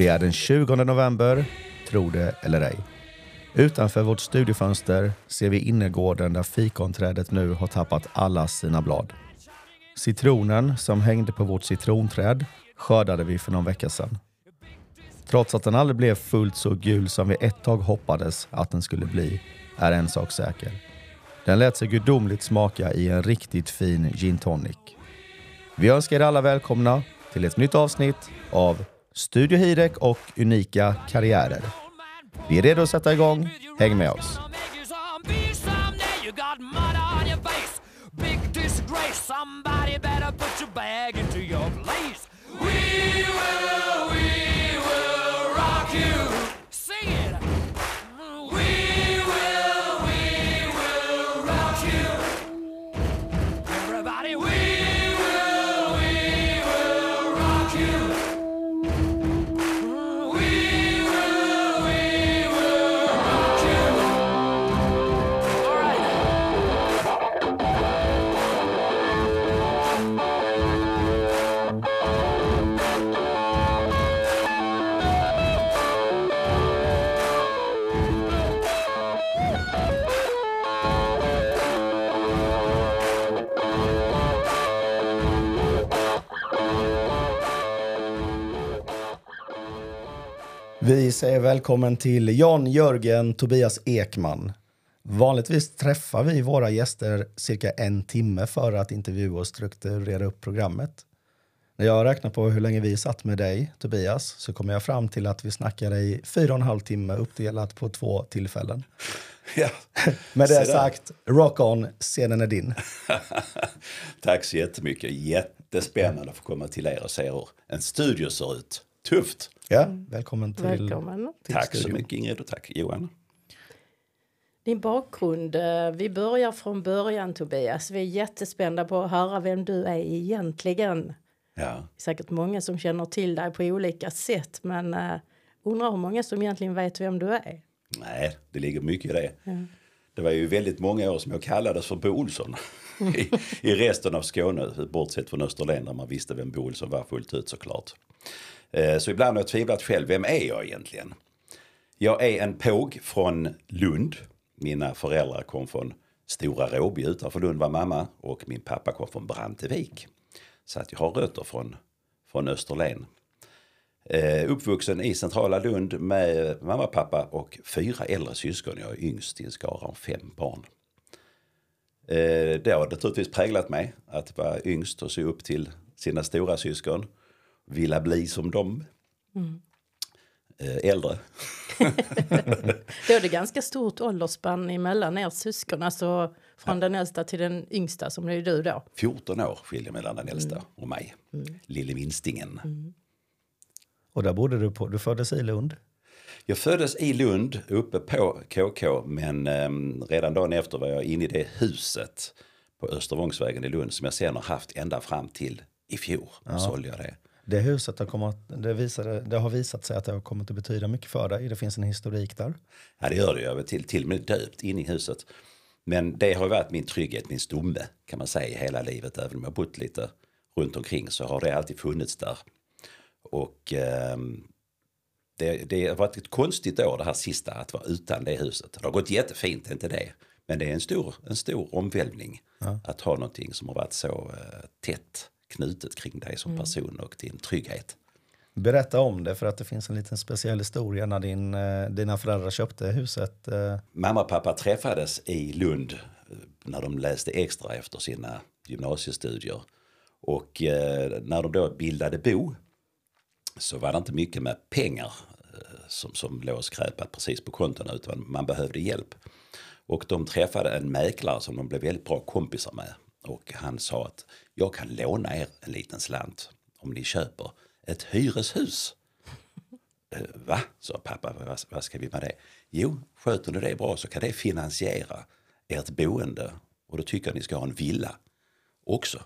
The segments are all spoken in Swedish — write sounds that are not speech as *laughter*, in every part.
Det är den 20 november, tro det eller ej. Utanför vårt studiofönster ser vi innergården där fikonträdet nu har tappat alla sina blad. Citronen som hängde på vårt citronträd skördade vi för någon vecka sedan. Trots att den aldrig blev fullt så gul som vi ett tag hoppades att den skulle bli, är en sak säker. Den lät sig gudomligt smaka i en riktigt fin gin tonic. Vi önskar er alla välkomna till ett nytt avsnitt av Studio Hirek och unika karriärer. Vi är redo att sätta igång. Häng med oss. Somebody better put your bag in Vi säger välkommen till Jan Jörgen Tobias Ekman. Vanligtvis träffar vi våra gäster cirka en timme för att intervjua och strukturera upp programmet. När jag räknar på hur länge vi satt med dig, Tobias, så kommer jag fram till att vi snackade i fyra och en halv timme uppdelat på två tillfällen. Ja. Med det sagt, rock on, scenen är din. *laughs* Tack så jättemycket. Jättespännande att få komma till er och se hur en studio ser ut. Tufft. Ja, välkommen till, Välkommen. till Tack så studion. mycket Ingrid och tack Johan. Din bakgrund, eh, vi börjar från början Tobias. Vi är jättespända på att höra vem du är egentligen. Ja. Det är säkert många som känner till dig på olika sätt men uh, undrar hur många som egentligen vet vem du är. Nej, det ligger mycket i det. Det var ju väldigt många år som jag kallades för Bo Olsson. *laughs* I, I resten av Skåne, bortsett från Österlen där man visste vem Bo Olsson var fullt ut såklart. Eh, så ibland har jag tvivlat själv, vem är jag egentligen? Jag är en påg från Lund. Mina föräldrar kom från Stora Råby utanför Lund var mamma och min pappa kom från Brantevik. Så att jag har rötter från, från Österlen. Eh, uppvuxen i centrala Lund med mamma, pappa och fyra äldre syskon. Jag är yngst i en skara om fem barn. Eh, det har naturligtvis präglat mig att vara yngst och se upp till sina stora syskon. Vilja bli som dem. Eh, äldre. *laughs* Då är det ganska stort åldersspann emellan er syskon, alltså från den äldsta till den yngsta som är du då. 14 år skiljer mellan den äldsta och mig. Lille minstingen. Och där bodde du på, du föddes i Lund. Jag föddes i Lund uppe på KK men ehm, redan dagen efter var jag inne i det huset på Östervångsvägen i Lund som jag sen har haft ända fram till i fjol. Då sålde jag det. Det huset har, kommit, det, visade, det har visat sig att det har kommit att betyda mycket för dig. Det finns en historik där. Ja det gör det, jag var till, till och med döpt in i huset. Men det har varit min trygghet, min stomme kan man säga hela livet. Även om jag bott lite runt omkring så har det alltid funnits där. Och ehm, det, det har varit ett konstigt år det här sista att vara utan det huset. Det har gått jättefint, inte det. Men det är en stor, en stor omvälvning att ha någonting som har varit så eh, tätt knutet kring dig som person och din trygghet. Berätta om det för att det finns en liten speciell historia när din, eh, dina föräldrar köpte huset. Eh, Mamma och pappa träffades i Lund eh, när de läste extra efter sina gymnasiestudier. Och när de då bildade bo så var det inte mycket med pengar som, som låg skräpat precis på kontona utan man behövde hjälp. Och de träffade en mäklare som de blev väldigt bra kompisar med. Och han sa att jag kan låna er en liten slant om ni köper ett hyreshus. *laughs* Eh, Va? sa pappa. Vad, vad ska vi med det? Jo, sköter ni det bra så kan det finansiera ert boende. Och då tycker jag ni ska ha en villa också.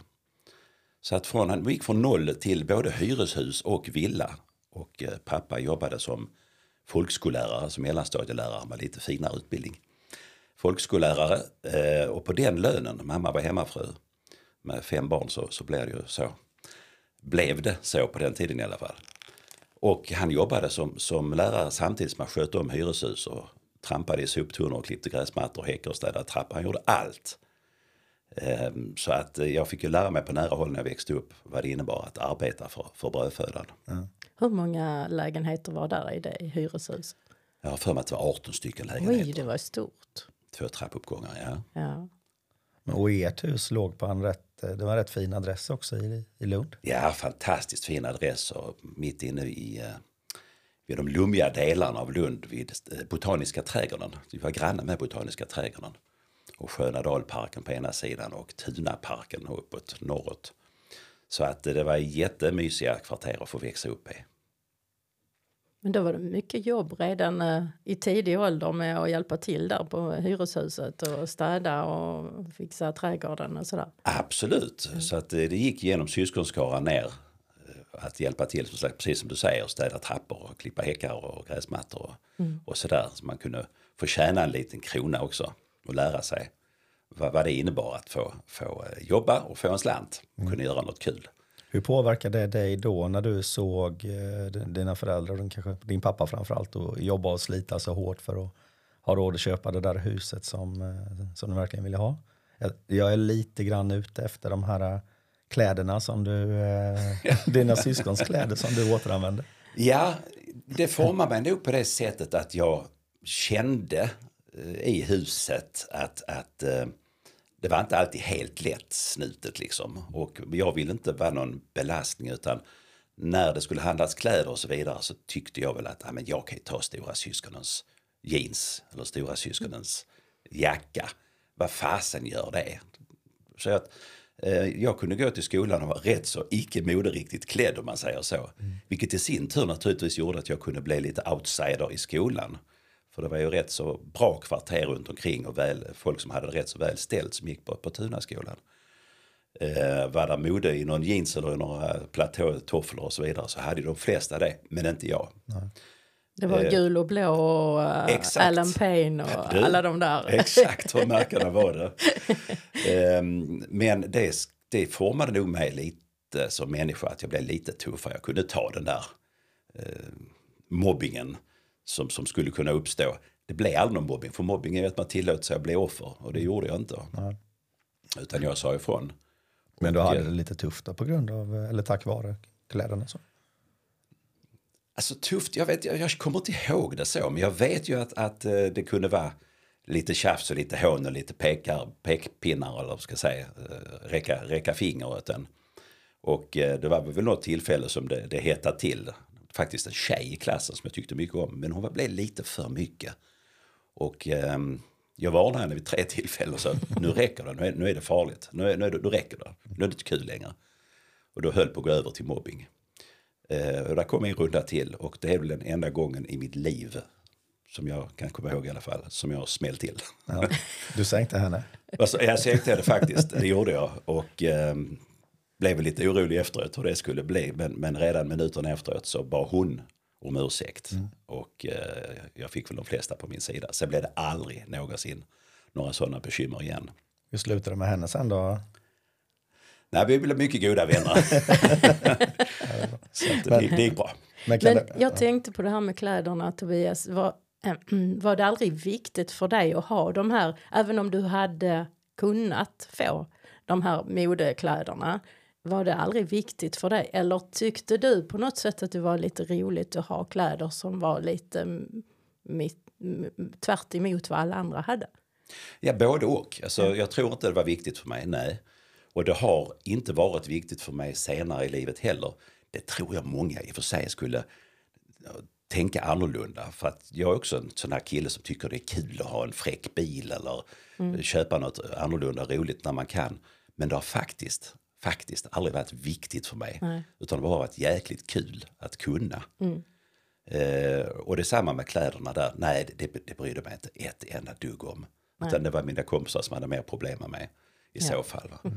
Så att från, han gick från noll till både hyreshus och villa. Och eh, pappa jobbade som folkskollärare, som mellanstadielärare med lite finare utbildning. Folkskollärare eh, och på den lönen, mamma var hemmafru med fem barn så, så blev det ju så. Blev det så på den tiden i alla fall. Och han jobbade som, som lärare samtidigt som han skötte om hyreshus och trampade i soptunnor och klippte gräsmattor, häckar och städade trappor. Han gjorde allt. Ehm, Så att eh, jag fick ju lära mig på nära håll när jag växte upp vad det innebar att arbeta för, för brödfödan. Hur många lägenheter var där i det hyreshuset? Jag har för mig att det var 18 stycken Oj, lägenheter. det var stort. Två trappuppgångar, ja. Ja. Men- Och ert hus låg på en rätt, det var en rätt fin adress också i, i Lund. Ja, fantastiskt fin adress och mitt inne i eh, vid de lummiga delarna av Lund vid eh, Botaniska trädgården. Vi var granne med Botaniska trädgården. Och Skönadalparken på ena sidan och Tunaparken uppåt norrut. Så att eh, det var jättemysiga kvarter att få växa upp i. Men då var det mycket jobb redan eh, i tidig ålder med att hjälpa till där på hyreshuset och städa och fixa trädgården och sådär. Absolut, så att eh, det gick genom syskonskaran ner eh, att hjälpa till, precis som du säger, städa trappor och klippa häckar och gräsmattor och, och sådär. Så man kunde få tjäna en liten krona också och lära sig vad, vad det innebar att få, få jobba och få en slant och kunna göra något kul. Hur påverkade det dig då när du såg eh, dina föräldrar, kanske din pappa framförallt, och jobba och slita så hårt för att ha råd att köpa det där huset som, eh, som du verkligen ville ha? Jag, är lite grann ute efter de här eh, kläderna som du, *laughs* dina syskons kläder som du återanvände. Ja, det formar mig nog på det sättet att jag kände i huset att, att det var inte alltid helt lätt snutet liksom. Och jag ville inte vara någon belastning utan när det skulle handlas kläder och så vidare så tyckte jag väl att ja, men jag kan ju ta stora syskonens jeans eller stora syskonens jacka. Vad fasen gör det? Så att eh, jag kunde gå till skolan och vara rätt så icke moderiktigt klädd om man säger så. Vilket i sin tur naturligtvis gjorde att jag kunde bli lite outsider i skolan. För det var ju rätt så bra kvarter runt omkring och väl, folk som hade det rätt så väl ställt som gick på, på Tunaskolan. Eh, var det mode i någon jeans eller några platåtofflor och så vidare så hade ju de flesta det, men inte jag. Det var Eh, gul och blå och eh, exakt. Alan Payne och Du, alla de där. Exakt, de märkena *laughs* var det. Ehm, men det, det formade nog mig lite som människa att jag blev lite tuffare. Jag kunde ta den där eh, mobbingen som, som skulle kunna uppstå. Det blev aldrig någon mobbing, för mobbing är att man tillåter sig att bli offer och det gjorde jag inte. Utan jag sa ifrån. Men du hade eh, det lite tufft då på grund av, eller tack vare kläderna. Så. Alltså tufft, jag, vet, jag, jag kommer inte ihåg det så, men jag vet ju att, att eh, det kunde vara lite tjafs och lite hån och lite pekar, pekpinnar eller vad ska jag säga, eh, räcka, räcka finger åt en. Och det var väl något tillfälle som det, det hettade till. Faktiskt en tjej i klassen som jag tyckte mycket om, men hon var- blev lite för mycket. Och ehm, jag varnade henne vid tre *laughs* tillfällen och sa nu räcker det, nu är, nu är det farligt, nu, är, nu, är det, då räcker det, nu är det inte kul längre. Och då höll på att gå över till mobbing. Eh, och där kom en runda till och det är väl den enda gången i mitt liv som jag kan komma ihåg i alla fall, som jag smäll till. Ja. Du sänkte henne. Alltså, jag sänkte det faktiskt, det gjorde jag. Och eh, blev lite orolig efteråt hur det skulle bli. Men, men redan minuten efteråt så bad hon om ursäkt. Och eh, jag fick väl de flesta på min sida. Sen blev det aldrig någonsin några sådana bekymmer igen. Hur slutade det med henne sen då? Nej, vi blev mycket goda vänner. *laughs* *laughs* så det, det gick bra. Men Men jag tänkte på det här med kläderna, Tobias. Var, *clears throat* var det aldrig viktigt för dig att ha de här, även om du hade kunnat få de här modekläderna, var det aldrig viktigt för dig? Eller tyckte du på något sätt att det var lite roligt att ha kläder som var lite mm, mitt, mm, tvärt emot vad alla andra hade? Ja, både och. Alltså, Jag tror inte det var viktigt för mig, nej. Och det har inte varit viktigt för mig senare i livet heller. Det tror jag många i och för sig skulle ja, tänka annorlunda. För att jag är också en sån här kille som tycker det är kul att ha en fräck bil eller köpa något annorlunda roligt när man kan. Men det har faktiskt, faktiskt aldrig varit viktigt för mig. Nej. Utan det har varit jäkligt kul att kunna. Eh, och detsamma med kläderna där. Nej, det, det, brydde mig inte ett enda dugg om. Utan det var mina kompisar som hade mer problem med mig i så fall. Va?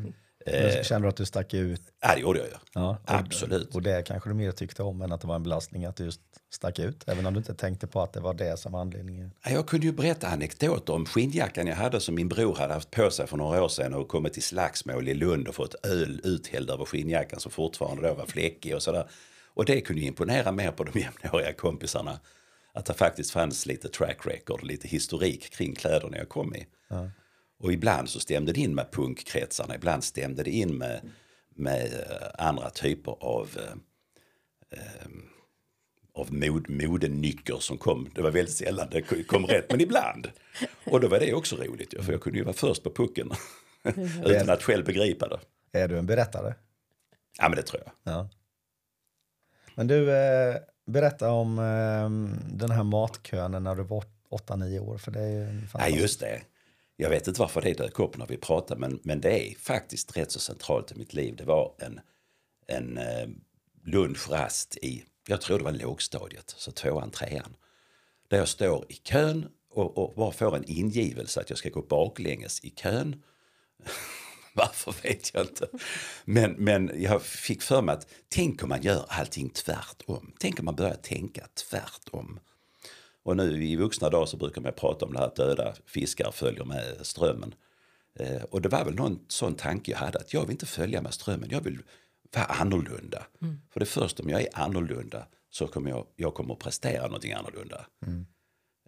Men kände du att du stack ut? Ja, det gjorde jag ju. Ja, och- Absolut. Och det kanske du mer tyckte om än att det var en belastning att du just stack ut. Även om du inte tänkte på att det var det som var anledningen. Ja, Jag kunde ju berätta anekdoter om skinnjackan jag hade som min bror hade haft på sig för några år sedan och kommit till slagsmål i Lund och fått öl uthälld över skinnjackan som fortfarande då var fläckig och sådär. Och det kunde ju imponera mer på de *laughs* jämnåriga kompisarna. Att det faktiskt fanns lite track record, lite historik kring kläderna jag kom i. Och ibland så stämde det in med punkkretsarna, ibland stämde det in med, med eh, andra typer av eh, eh, av mod, modenycker som kom. Det var väldigt sällan det kom rätt, men ibland. Och då var det också roligt, för jag kunde ju vara först på pucken. *laughs* Utan att själv begripa det. Är du en berättare? Ja, men det tror jag. Ja. Men du, eh, berätta om eh, den här matkön när du var 8-9 år. För det är ju en Ja, fantastisk- just det. Jag vet inte varför det dök upp när vi pratade, men, men det är faktiskt rätt så centralt i mitt liv. Det var en, en eh, lunchrast i, jag tror det var lågstadiet, så tvåan, trean. Där jag står i kön och, och bara får en ingivelse att jag ska gå baklänges i kön. *laughs* Varför vet jag inte. Men, men jag fick för mig att tänk om man gör allting tvärtom. Tänk om man börjar tänka tvärtom. Och nu i vuxna dagar så brukar man prata om det här att döda fiskar följer med strömmen. Eh, och det var väl någon sån tanke jag hade att jag vill inte följa med strömmen, jag vill vara annorlunda. För det första om jag är annorlunda så kommer jag, jag kommer att prestera någonting annorlunda.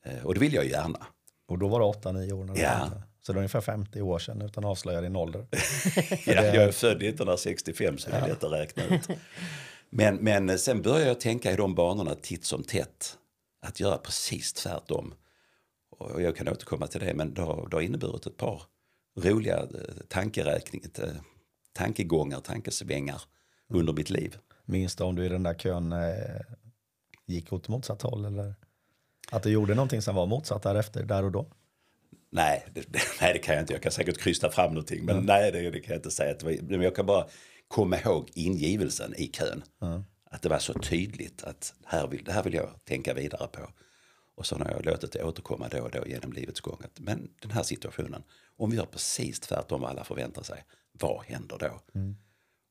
Eh, och det vill jag gärna. Och då var du 8-9 år när du Ja. Så det är ungefär 50 år sedan utan att avslöja din ålder. *laughs* Ja, jag är född 1965 så det är lätt att räkna ut. Men, men sen började jag tänka i de banorna titt som tätt. Att göra precis tvärtom. Och jag kan återkomma till det men det har, det har inneburit ett par roliga eh, tankeräkning, eh, tankegångar, tankesvängar under mitt liv. Minns du om du i den där kön eh, gick åt motsatt håll? Eller att du gjorde någonting som var motsatt därefter, där och då? Nej det, *laughs* nej, det kan jag inte. Jag kan säkert krysta fram någonting. Men nej, det, det kan jag inte säga. Men jag kan bara komma ihåg ingivelsen i kön. Att det var så tydligt att här vill, det här vill jag tänka vidare på. Och så har jag låtit det återkomma då och då genom livets gång. Att, men den här situationen, om vi gör precis tvärtom vad alla förväntar sig, vad händer då?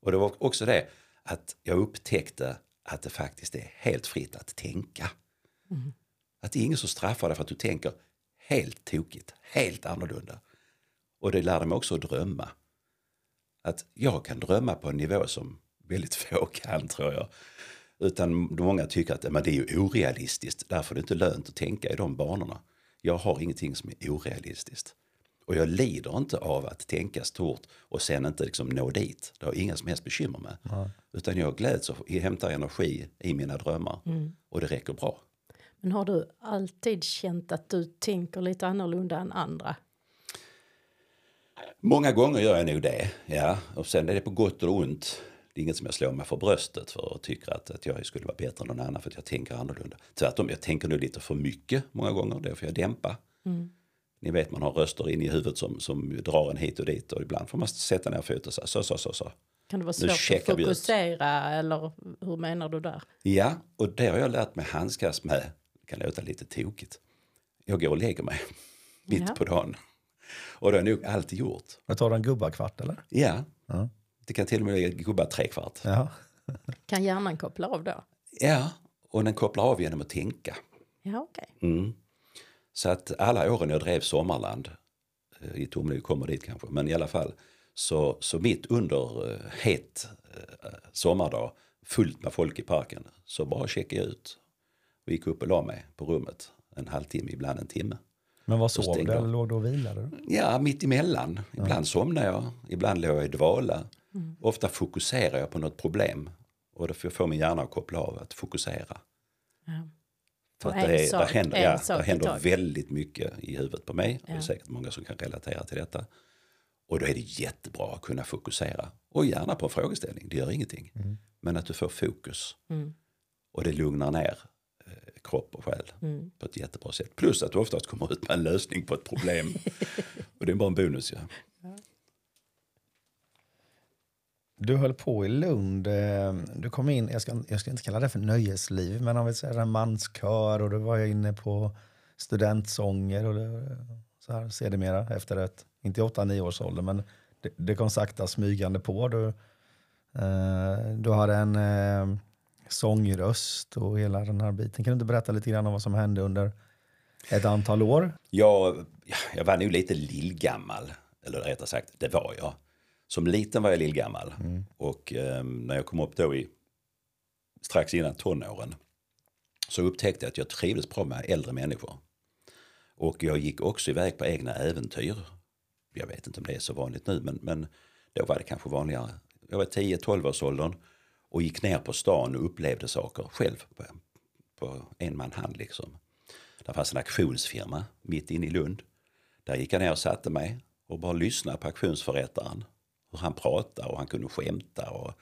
Och det var också det att jag upptäckte att det faktiskt är helt fritt att tänka. Att det är ingen som straffar dig för att du tänker helt tokigt, helt annorlunda. Och det lärde mig också att drömma. Att jag kan drömma på en nivå som väldigt få kan tror jag. Utan många tycker att men det är ju orealistiskt, därför är det inte lönt att tänka i de banorna. Jag har ingenting som är orealistiskt. Och jag lider inte av att tänka stort och sen inte liksom nå dit. Det har jag inga som helst bekymmer med. Utan jag gläds och hämtar energi i mina drömmar. Och det räcker bra. Men har du alltid känt att du tänker lite annorlunda än andra? Många gånger gör jag nog det, ja. Och sen är det på gott och ont. Det är inget som jag slår mig för bröstet för och tycker att, att jag skulle vara bättre än någon annan för att jag tänker annorlunda. Tvärtom, jag tänker nog lite för mycket många gånger. Det får jag dämpa. Ni vet, man har röster in i huvudet som, som drar en hit och dit och ibland får man sätta ner foten och säga så, så, så, så. Kan det vara svårt att fokusera eller hur menar du där? Ja, och det har jag lärt mig handskas med. Det kan låta lite tokigt. Jag går och lägger mig mitt Ja. på dagen. Och det har jag nog alltid gjort. Jag tar en gubbakvart eller? Ja, Ja. Det kan till och med gå bara tre kvart. Ja. Kan hjärnan koppla av då? Ja, och den kopplar av genom att tänka. Ja, okej. Mm. Så att alla åren jag drev Sommarland, eh, i Tomly kommer dit kanske, men i alla fall, så, så mitt under uh, het uh, sommardag, fullt med folk i parken, så bara checkade jag ut och gick upp och la mig på rummet en halvtimme, ibland en timme. Men vad Så sov du låg du och vilade? Ja, mitt emellan. Ibland somnade jag, ibland låg jag i dvala. Ofta fokuserar jag på något problem och då får jag få min hjärna att koppla av, att fokusera. Ja. För att det, är, sak- det händer, ja, det händer väldigt mycket i huvudet på mig. Det är Ja. säkert många som kan relatera till detta. Och då är det jättebra att kunna fokusera. Och gärna på en frågeställning, det gör ingenting. Men att du får fokus. Mm. Och det lugnar ner eh, kropp och själ Mm. på ett jättebra sätt. Plus att du oftast kommer ut med en lösning på ett problem. *laughs* och det är bara en bonus. Ja. Du höll på i Lund. Eh, du kom in, jag ska, jag ska inte kalla det för nöjesliv, men om vi säger manskör och du var inne på studentsånger och det, så här sedermera efter ett, inte i 8-9 års ålder, men det, det kom sakta smygande på. Du, eh, du hade en eh, sångröst och hela den här biten. Kan du inte berätta lite grann om vad som hände under ett antal år? Jag, jag var nog lite lillgammal, eller rättare sagt, det var jag. Som liten var jag lillgammal. Och eh, när jag kom upp då i strax innan tonåren så upptäckte jag att jag trivdes bra med äldre människor. Och jag gick också iväg på egna äventyr. Jag vet inte om det är så vanligt nu, men, men då var det kanske vanligare. Jag var 10-12 års åldern och gick ner på stan och upplevde saker själv på, på en man hand liksom. Det fanns en auktionsfirma mitt inne i Lund. Där gick jag ner och satte mig och bara lyssnade på auktionsförrättaren. Hur han pratade och han kunde skämta. Och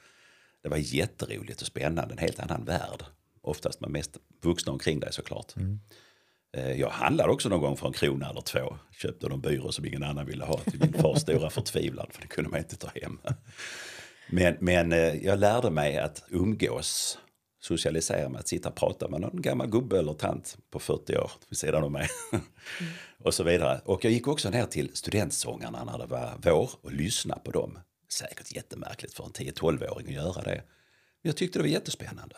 det var jätteroligt och spännande, en helt annan värld. Oftast med mest vuxna omkring dig såklart. Eh, Jag handlade också någon gång för en krona eller två. Köpte någon byrå som ingen annan ville ha till min fars stora förtvivlan. För det kunde man inte ta hem. Men, men eh, jag lärde mig att umgås, socialisera med att sitta och prata med någon gammal gubbe eller tant på 40 år vid sidan av mig. *laughs* och så vidare. Och jag gick också ner till studentsångarna när det var vår och lyssnade på dem. Säkert jättemärkligt för en 10-12-åring att göra det. Men jag tyckte det var jättespännande.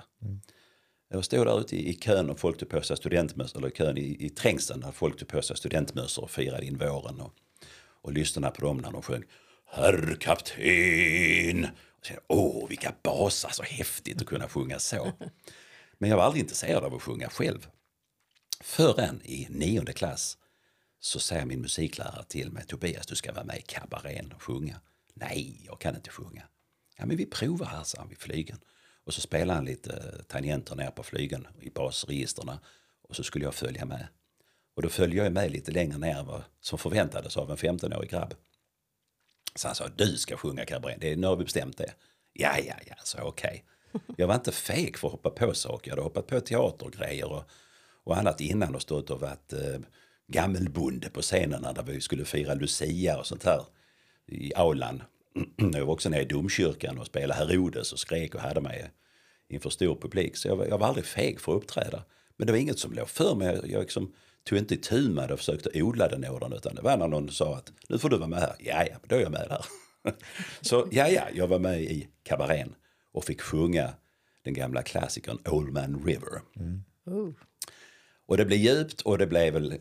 Jag stod där ute i i kön och folk tog på sig studentmössor, eller kön i, i trängseln där folk tog på sig studentmössor och firade in våren. Och, och lyssnade på dem när de sjöng Herr kapten. Och kände, Åh, vilka basar, så häftigt att kunna sjunga så. Men jag var aldrig intresserad av att sjunga själv. Förrän i nionde klass så säger min musiklärare till mig, Tobias du ska vara med i kabarén och sjunga. Nej, jag kan inte sjunga. Ja men vi provar här, sa han vid flygen. Och så spelade han lite tangenter ner på flygen i basregisterna. Och så skulle jag följa med. Och då följde jag med lite längre ner än vad som förväntades av en 15-årig grabb. Så han sa, du ska sjunga kabaré, det är, nu har vi bestämt det. Ja, ja, ja, så okej. *laughs* Jag var inte feg för att hoppa på saker. Jag hade hoppat på teatergrejer och, och annat innan och stått och varit eh, gammelbonde på scenerna där vi skulle fira Lucia och sånt här i aulan. *clears throat* Jag var också nere i domkyrkan och spelade Herodes och skrek och hade mig inför stor publik. Så jag var, jag var aldrig feg för att uppträda. Men det var inget som låg för mig. Jag, jag liksom tog inte itu med det och försökte odla den ådran. Utan det var när någon sa att nu får du vara med här. Ja, ja, då är jag med där. *laughs* Så ja, ja, jag var med i kabarén och fick sjunga den gamla klassikern Old Man River. Oh. Och det blev djupt och det blev väl eh,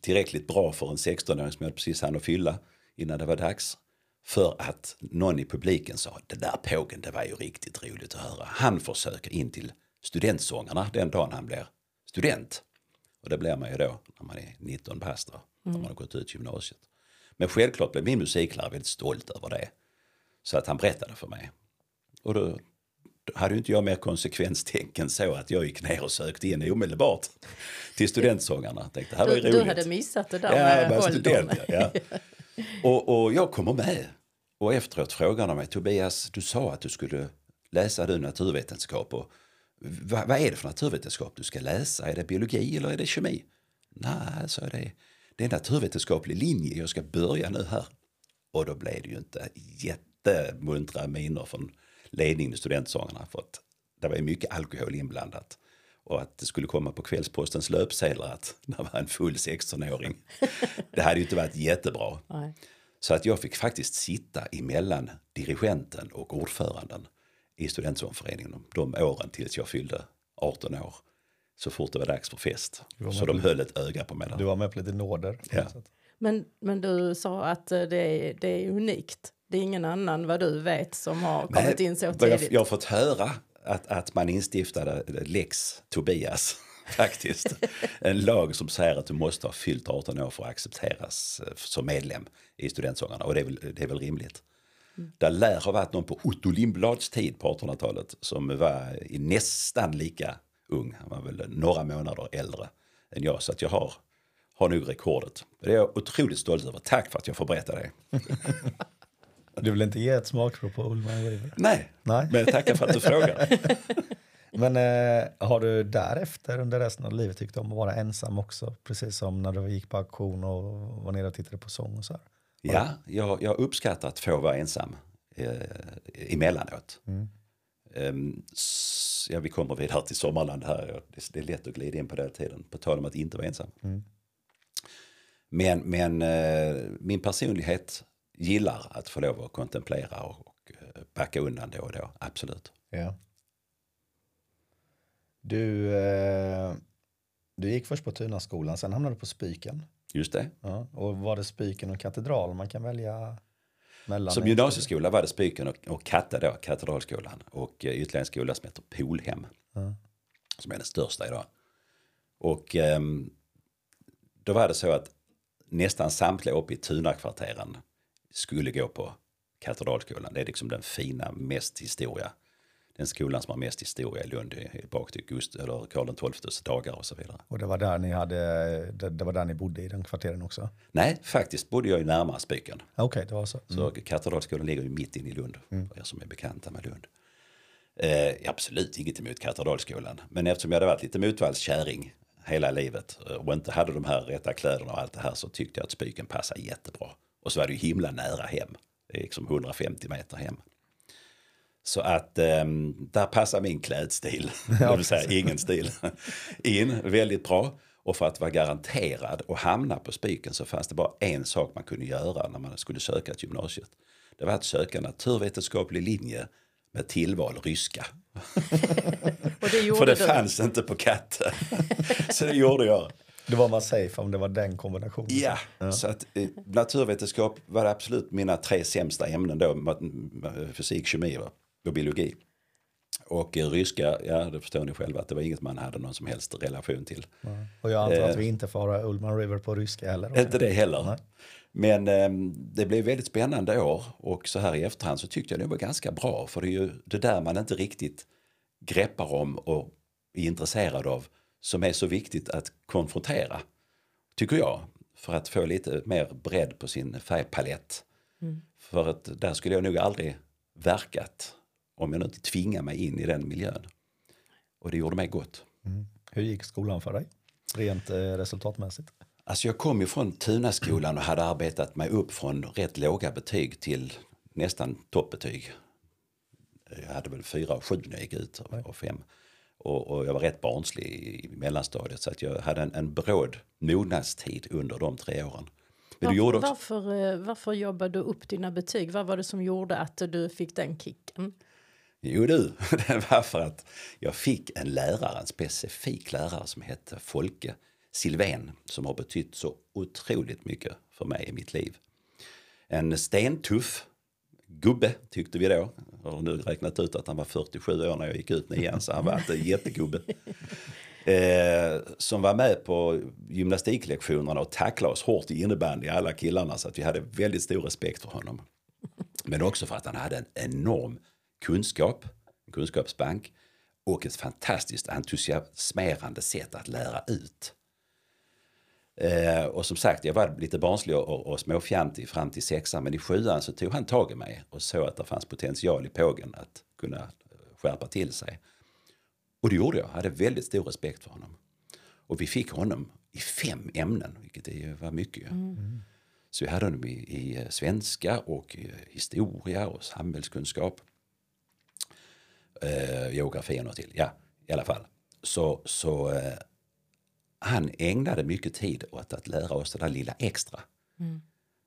tillräckligt bra för en 16-åring som jag precis hann att fylla innan det var dags. För att någon i publiken sa, det där pågen det var ju riktigt roligt att höra. Han försöker in till studentsångarna den dagen han blir student. Och det blir man ju då när man är 19 bast när man har gått ut gymnasiet. Men självklart blev min musiklärare väldigt stolt över det. Så att han berättade för mig. Och då, då hade ju inte jag mer konsekvenstänk så att jag gick ner och sökte in omedelbart till studentsångarna. Tänkte, här var Du, roligt. du hade missat det där Ja, med jag åldern. student. *laughs* Ja. Och, och jag kommer med. Och efteråt frågar de mig, Tobias, du sa att du skulle läsa du naturvetenskap. Och, vad, vad är det för naturvetenskap du ska läsa? Är det biologi eller är det kemi? Nej, så är det, det är en naturvetenskaplig linje. Jag ska börja nu här. Och då blev det ju inte jättemuntra miner från ledningen i studentsångarna. För att det var ju mycket alkohol inblandat. Och att det skulle komma på Kvällspostens löpsedlar att *laughs* det var en full 16-åring. Det hade ju inte varit jättebra. Nej. Så att jag fick faktiskt sitta emellan dirigenten och ordföranden i studentsångföreningen de åren tills jag fyllde 18 år. Så fort det var dags för fest. Så de höll ett öga på mig där. Du var med på lite nåder. Ja. Men, men du sa att eh, det är, det är unikt. Det är ingen annan vad du vet som har kommit in så tidigt. jag, jag har fått höra att, att man instiftade Lex Tobias. *laughs* Faktiskt. *laughs* En lag som säger att du måste ha fyllt 18 år för att accepteras eh, som medlem i studentsångarna. Och det är väl, det är väl rimligt. Det lär ha varit någon på Otto Lindblads tid på 1800-talet som var nästan lika ung. Han var väl några månader äldre än jag. Så att jag har, har nog rekordet. Det är jag otroligt stolt över. Tack för att jag får berätta det. *laughs* Du vill inte ge ett smakprov på Ullman River? Nej, Nej. men tackar för att du frågar. *laughs* Men eh, har du därefter under resten av livet tyckt om att vara ensam också? Precis som när du gick på auktion och var nere och tittade på sång och så här. Ja, jag, jag uppskattar att få vara ensam eh, emellanåt. Ehm, s- ja, vi kommer vidare till Sommarland här. Det, det är lätt att glida in på den tiden. På tal om att inte vara ensam. Men, men eh, min personlighet gillar att få lov att kontemplera och, och eh, backa undan då och då. Absolut. Ja. Du, eh, du gick först på Tunaskolan, sen hamnade du på Spiken. Just det. Ja. Och var det Spiken och Katedral man kan välja? Mellan Som gymnasieskola var det Spyken och, och Katta då, Katedralskolan. Och eh, ytterligare en skola som heter Polhem. Som är den största idag. Och ehm, då var det så att nästan samtliga uppe i Tunakvarteren skulle gå på Katedralskolan. Det är liksom den fina, mest historia. Den skolan som har mest historia i Lund, bak till Gust eller Karl XIIs dagar och så vidare. Och det var där ni hade, det, det var där ni bodde i den kvarteren också? Nej, faktiskt bodde jag ju närmare Spyken. Okej, det var så. Så Katedralskolan ligger ju mitt inne i Lund, för er som är bekanta med Lund. Eh, absolut inget emot Katedralskolan, men eftersom jag hade varit lite motvallskärring hela livet eh, och inte hade de här rätta kläderna och allt det här så tyckte jag att Spyken passade jättebra. Och så var det ju himla nära hem, liksom 150 meter hem. Så att ehm, där passar min klädstil, *laughs* det vill säga ingen stil, *laughs* in väldigt bra. Och för att vara garanterad och hamna på Spiken så fanns det bara en sak man kunde göra när man skulle söka till gymnasiet. Det var att söka naturvetenskaplig linje med tillval ryska. *laughs* Och det gjorde För det du. fanns inte på Katte. så det gjorde jag. Då var man safe om det var den kombinationen. Ja, så att eh, naturvetenskap var absolut mina tre sämsta ämnen då. Fysik, kemi va? Och biologi. Och eh, ryska, ja det förstår ni själva att det var inget man hade någon som helst relation till. Och jag antar att Eh. vi inte får höra Ullman River på ryska heller. Inte det heller. Nej. Men eh, det blev väldigt spännande år och så här i efterhand så tyckte jag det var ganska bra för det är ju det där man inte riktigt greppar om och är intresserad av som är så viktigt att konfrontera, tycker jag, för att få lite mer bredd på sin färgpalett. För att där skulle jag nog aldrig verkat om jag nu inte tvingar mig in i den miljön. Och det gjorde mig gott. Hur gick skolan för dig? Rent eh, resultatmässigt. Alltså jag kom ju från Tunaskolan och hade arbetat mig upp från rätt låga betyg till nästan toppbetyg. Jag hade väl fyra och sju när jag gick ut och- fem. Och, och jag var rätt barnslig i, mellanstadiet så att jag hade en, en bråd mognadstid under de tre åren. Men du gjorde Varför, också, varför, eh, varför jobbade du upp dina betyg? Vad var det som gjorde att du fick den kicken? Jo du, *laughs* det var för att jag fick en lärare, en specifik lärare som hette Folke Silvén som har betytt så otroligt mycket för mig i mitt liv. En stentuff gubbe tyckte vi då. Jag har nu räknat ut att han var 47 år när jag gick ut nian så han var inte en jättegubbe. *laughs* Eh, som var med på gymnastiklektionerna och tacklade oss hårt i innebandy alla killarna så att vi hade väldigt stor respekt för honom. Men också för att han hade en enorm kunskap, en kunskapsbank och ett fantastiskt entusiasmerande sätt att lära ut. Eh, och som sagt, jag var lite barnslig och, och, småfjantig fram till sexan, men i sjuan så tog han tag i mig och såg att det fanns potential i pågen att kunna skärpa till sig. Och det gjorde jag, hade väldigt stor respekt för honom. Och vi fick honom i fem ämnen, vilket är ju var mycket. ju. Så vi hade honom i, i svenska och i historia och samhällskunskap. Eh, geografi och något till. Ja, i alla fall. Så, så eh, han ägnade mycket tid åt att lära oss det där lilla extra.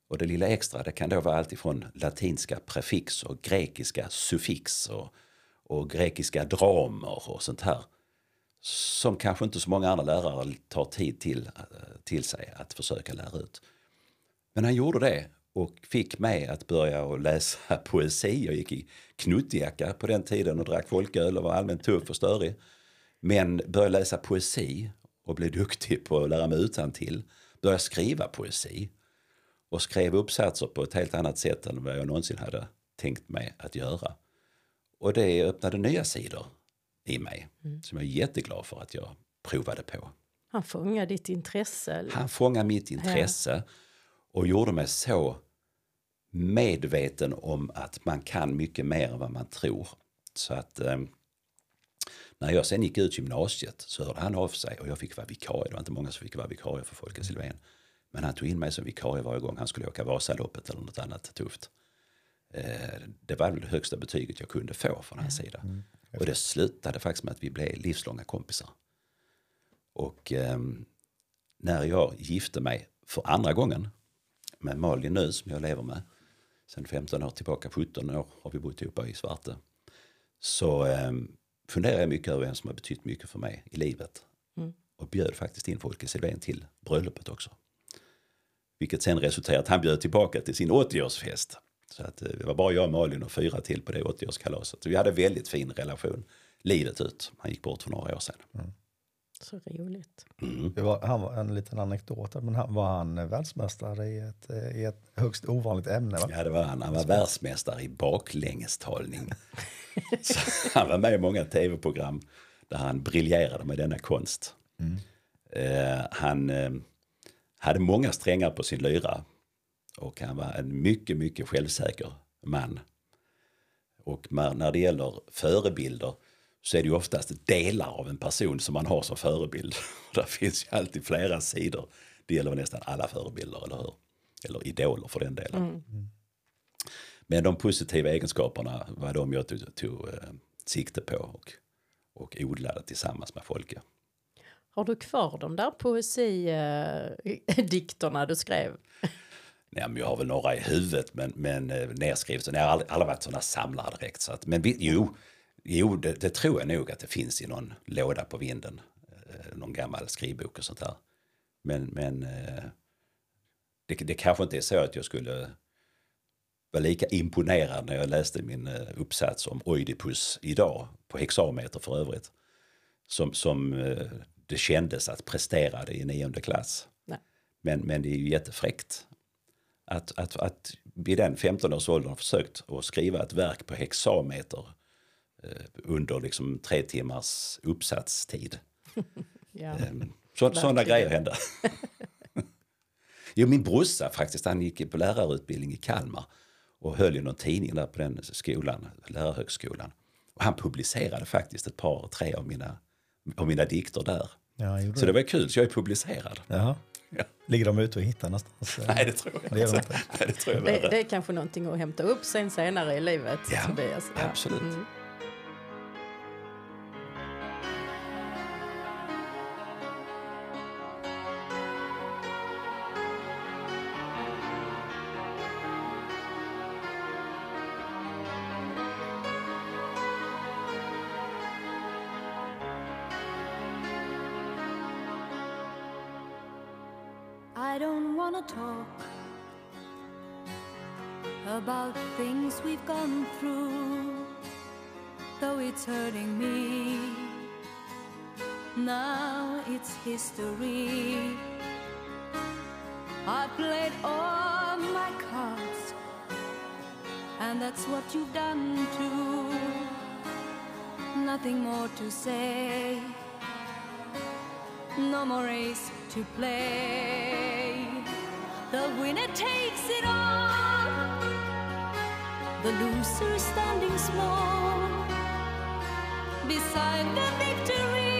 Och det lilla extra det kan då vara allt ifrån latinska prefix och grekiska suffix och, och grekiska dramer och sånt här. Som kanske inte så många andra lärare tar tid till, eh, till sig att försöka lära ut. Men han gjorde det och fick mig att börja läsa *laughs* poesi. Jag gick i knuttjacka på den tiden och drack folköl och var allmänt tuff och störig. Men började läsa poesi och blev duktig på att lära mig utantill. Började skriva poesi och skrev uppsatser på ett helt annat sätt än vad jag någonsin hade tänkt mig att göra. Och det öppnade nya sidor i mig som jag är jätteglad för att jag provade på. Han fångade ditt intresse. Han fångade mitt intresse och gjorde mig så medveten om att man kan mycket mer än vad man tror. Så att eh, när jag sen gick ut gymnasiet så hörde han av sig och jag fick vara vikarie. Det var inte många som fick vara vikarie för Folke Silvén. Men han tog in mig som vikarie varje gång han skulle åka Vasaloppet eller något annat tufft. Eh, det var väl det högsta betyget jag kunde få från hans sida. Och det slutade faktiskt med att vi blev livslånga kompisar. Och ehm, när jag gifte mig för andra gången med Malin nu som jag lever med sen 15 år tillbaka, 17 år har vi bott ihop i Svarte. Så ehm, funderar jag mycket över vem som har betytt mycket för mig i livet. Och bjöd faktiskt in Folke Silvén till bröllopet också. Vilket sen resulterade att han bjöd tillbaka till sin 80-årsfest. Så att eh, det var bara jag, Malin och fyra till på det 80-årskalaset. Så vi hade väldigt fin relation livet ut. Han gick bort för några år sedan. Så roligt. Det var, han var en liten anekdot, men han, var han världsmästare i ett, i ett högst ovanligt ämne? Va? Ja, det var han. Han var världsmästare i baklängestalning. *laughs* Så han var med i många tv-program där han briljerade med denna konst. Eh, han eh, hade många strängar på sin lyra och han var en mycket, mycket självsäker man. Och när det gäller förebilder så är det ju oftast delar av en person som man har som förebild. *laughs* Där finns ju alltid flera sidor. Det gäller nästan alla förebilder, eller hur? Eller idoler för den delen. Men de positiva egenskaperna var de jag tog, tog eh, sikte på och, och odlade tillsammans med Folke. Har du kvar de där poesidikterna du skrev? *laughs* Nej, men jag har väl några i huvudet men, men eh, nedskrivet. Så jag har aldrig, aldrig varit sådana samlare direkt. Så att, men vi, jo, jo det, det tror jag nog att det finns i någon låda på vinden. Eh, någon gammal skrivbok och sånt där. Men, men eh, det, det kanske inte är så att jag skulle vara lika imponerad när jag läste min eh, uppsats om Oidipus idag, på hexameter för övrigt, som, som det kändes att prestera det i nionde klass. Nej. Men, men det är ju jättefräckt att, att, att vid den 15-årsåldern ha försökt att skriva ett verk på hexameter under liksom tre timmars uppsatstid. *laughs* Ja. Ehm, så, sådana grejer hände. *laughs* jo, min brorsa faktiskt, han gick på lärarutbildning i Kalmar och höll i någon tidning där på den skolan, lärarhögskolan. Och han publicerade faktiskt ett par, tre av mina, av mina dikter där. Ja, Så det var kul, så jag är publicerad. Jaha. Ja. Ligger de ute och hittar någonstans? *laughs* Nej, det tror jag Det inte. Nej, det tror jag Det, det är kanske någonting att hämta upp sen senare i livet. Ja, Tobias. absolut. Mm. That's what you've done too. Nothing more to say no more race to play. The winner takes it all, the loser standing small beside the victory.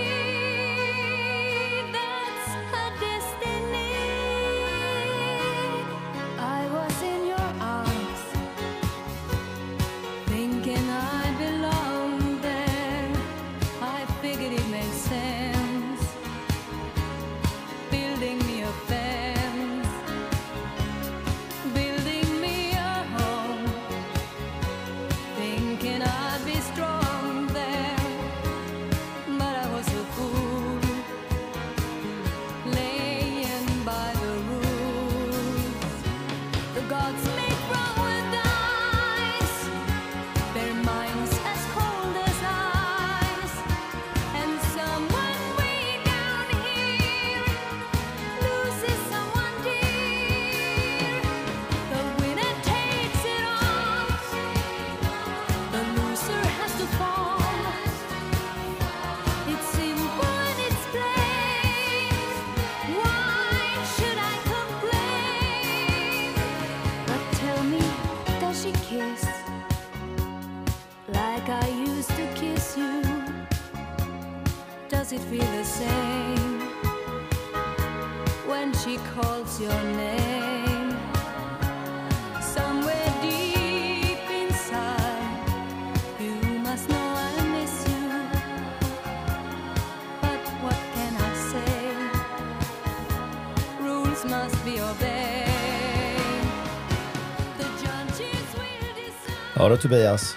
Ja då Tobias.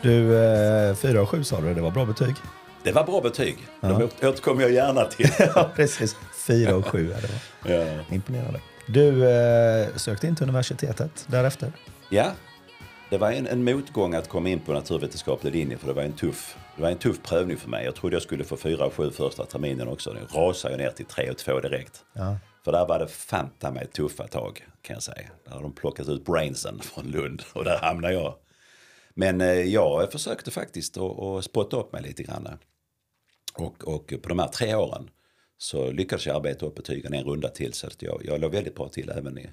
Du, eh, 4 av 7 sa du, det var bra betyg. Det var bra betyg. De åter- återkommer jag gärna till. *laughs* ja, precis. 4 och 7 är det ja. Imponerande. Du eh, sökte in till universitetet därefter. Ja, det var en, en motgång att komma in på naturvetenskaplig linje för det var en tuff, det var en tuff prövning för mig. Jag trodde jag skulle få fyra och sju första terminen också. Nu rasade jag ner till tre och två direkt. Ja. För där var det fanta mig tuffa tag kan jag säga. Där har de plockat ut brainsen från Lund *laughs* och där hamnade jag. Men eh, jag försökte faktiskt att, att spotta upp mig lite grann. Och, och på de här tre åren så lyckades jag arbeta upp betygen en runda till så att jag, jag låg väldigt bra till även i,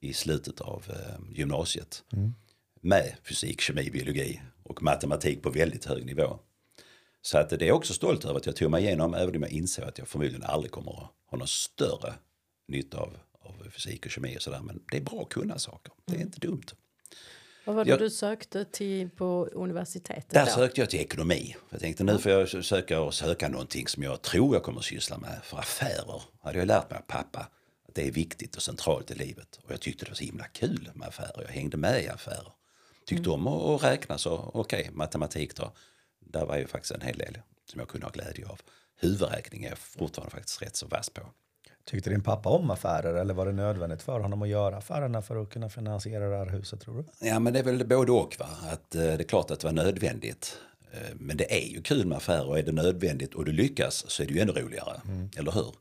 i slutet av eh, gymnasiet. Med fysik, kemi, biologi och matematik på väldigt hög nivå. Så att det är jag också stolt över att jag tog mig igenom även om jag insåg att jag förmodligen aldrig kommer att ha någon större nytta av, av fysik och kemi och sådär. Men det är bra att kunna saker. Det är inte dumt. Vad var det Jag- du sökte till på universitetet? Där då? sökte jag till ekonomi. Jag tänkte nu får jag söka och söka någonting som jag tror jag kommer att syssla med. För affärer hade jag lärt mig av pappa att det är viktigt och centralt i livet. Och jag tyckte det var så himla kul med affärer. Jag hängde med i affärer. Tyckte om att, räkna så okej, matematik då. Där var ju faktiskt en hel del som jag kunde ha glädje av. Huvudräkning är jag fortfarande faktiskt rätt så vass på. Tyckte din pappa om affärer eller var det nödvändigt för honom att göra affärerna för att kunna finansiera det här huset tror du? Ja men det är väl både och va. Att, eh, det är klart att det var nödvändigt. Eh, men det är ju kul med affärer och är det nödvändigt och du lyckas så är det ju ännu roligare. Eller hur?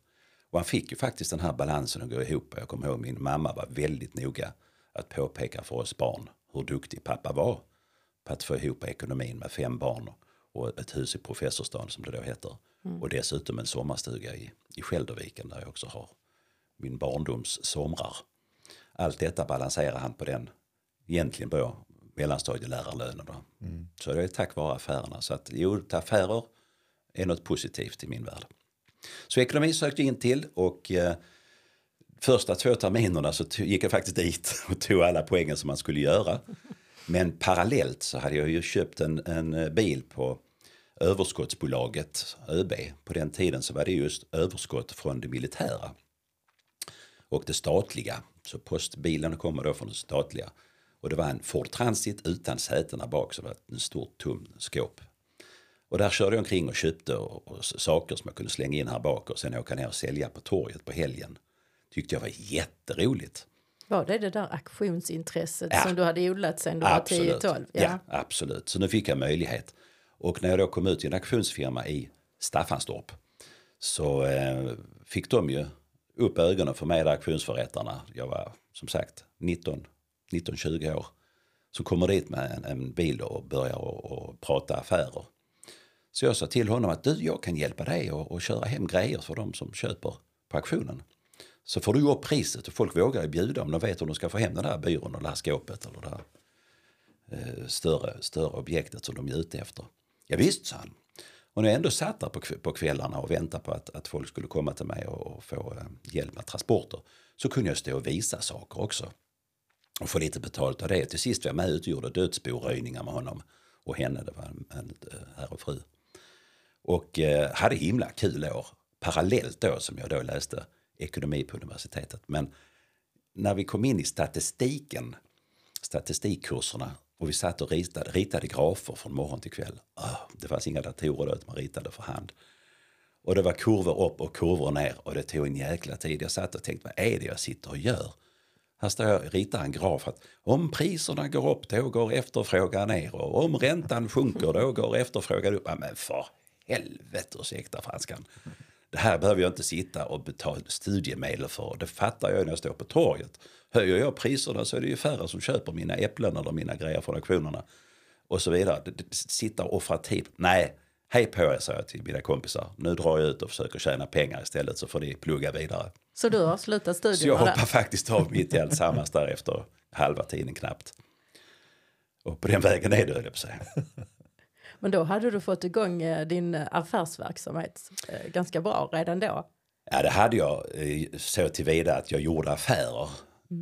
Och han fick ju faktiskt den här balansen att gå ihop. Jag kommer ihåg min mamma var väldigt noga att påpeka för oss barn hur duktig pappa var på att få ihop ekonomin med fem barn och ett hus i Professorsstaden som det då heter. Och dessutom en sommarstuga i, i Skälderviken där jag också har min barndoms somrar. Allt detta balanserar han på den egentligen då mellanstadielärarlönen. Då. Så det är tack vare affärerna. Så att jo, affärer är något positivt i min värld. Så ekonomi sökte jag in till och eh, första två terminerna så gick jag faktiskt dit *laughs* och tog alla poängen som man skulle göra. *laughs* Men parallellt så hade jag ju köpt en, en eh, bil på överskottsbolaget ÖB. På den tiden så var det just överskott från det militära och det statliga. Så postbilen kommer då från det statliga. Och det var en Ford Transit utan sätena bak så det var en stort tom skåp. Och där körde jag omkring och köpte och, och saker som jag kunde slänga in här bak och sen åka ner och sälja på torget på helgen. Tyckte jag var jätteroligt. Var det det där auktionsintresset Ja. som du hade odlat sen du var 10-12? Ja. absolut. Så nu fick jag möjlighet. Och när jag då kom ut till en auktionsfirma i Staffanstorp så eh, fick de ju upp ögonen för mig, där auktionsförrättarna. Jag var som sagt 19-20 år. Så kommer dit med en, en bil och börjar och, och prata affärer. Så jag sa till honom att du, jag kan hjälpa dig och, och köra hem grejer för de som köper på auktionen. Så får du upp priset och folk vågar ju bjuda om de vet hur de ska få hem den där byrån och det här skåpet eller det här eh, större, större objektet som de är ute efter. Ja, visst, sa han. Och när jag ändå satt där på, på kvällarna och väntade på att, att folk skulle komma till mig och, och få eh, hjälp med transporter så kunde jag stå och visa saker också. Och få lite betalt av det. Till sist var jag med och gjorde dödsboröjningar med honom och henne, det var en, en eh, herr och fru. Och eh, hade himla kul år. Parallellt då som jag då läste ekonomi på universitetet. Men när vi kom in i statistiken, statistikkurserna och vi satt och ritade, ritade grafer från morgon till kväll. Ah, det fanns inga datorer då, utan man ritade för hand. Och det var kurvor upp och kurvor ner och det tog en jäkla tid. Jag satt och tänkte, vad är det jag sitter och gör? Här står jag och ritar en graf att om priserna går upp då går efterfrågan ner och om räntan sjunker då går efterfrågan upp. Ja, men för helvete, ursäkta franskan. Det här behöver jag inte sitta och betala studiemedel för. Det fattar jag när jag står på torget. Höjer jag priserna så är det ju färre som köper mina äpplen eller mina grejer från auktionerna. Och så vidare. Sitta och offra tid. Nej, hej på er, sa jag till mina kompisar. Nu drar jag ut och försöker tjäna pengar istället så får ni plugga vidare. Så du har slutat Så jag studierna hoppar där? faktiskt av mitt i alltsammans där efter halva tiden knappt. Och på den vägen är det, höll jag på att säga. Men då hade du fått igång eh, din eh, affärsverksamhet eh, ganska bra redan då. Ja, det hade jag så tillvida att jag gjorde affärer.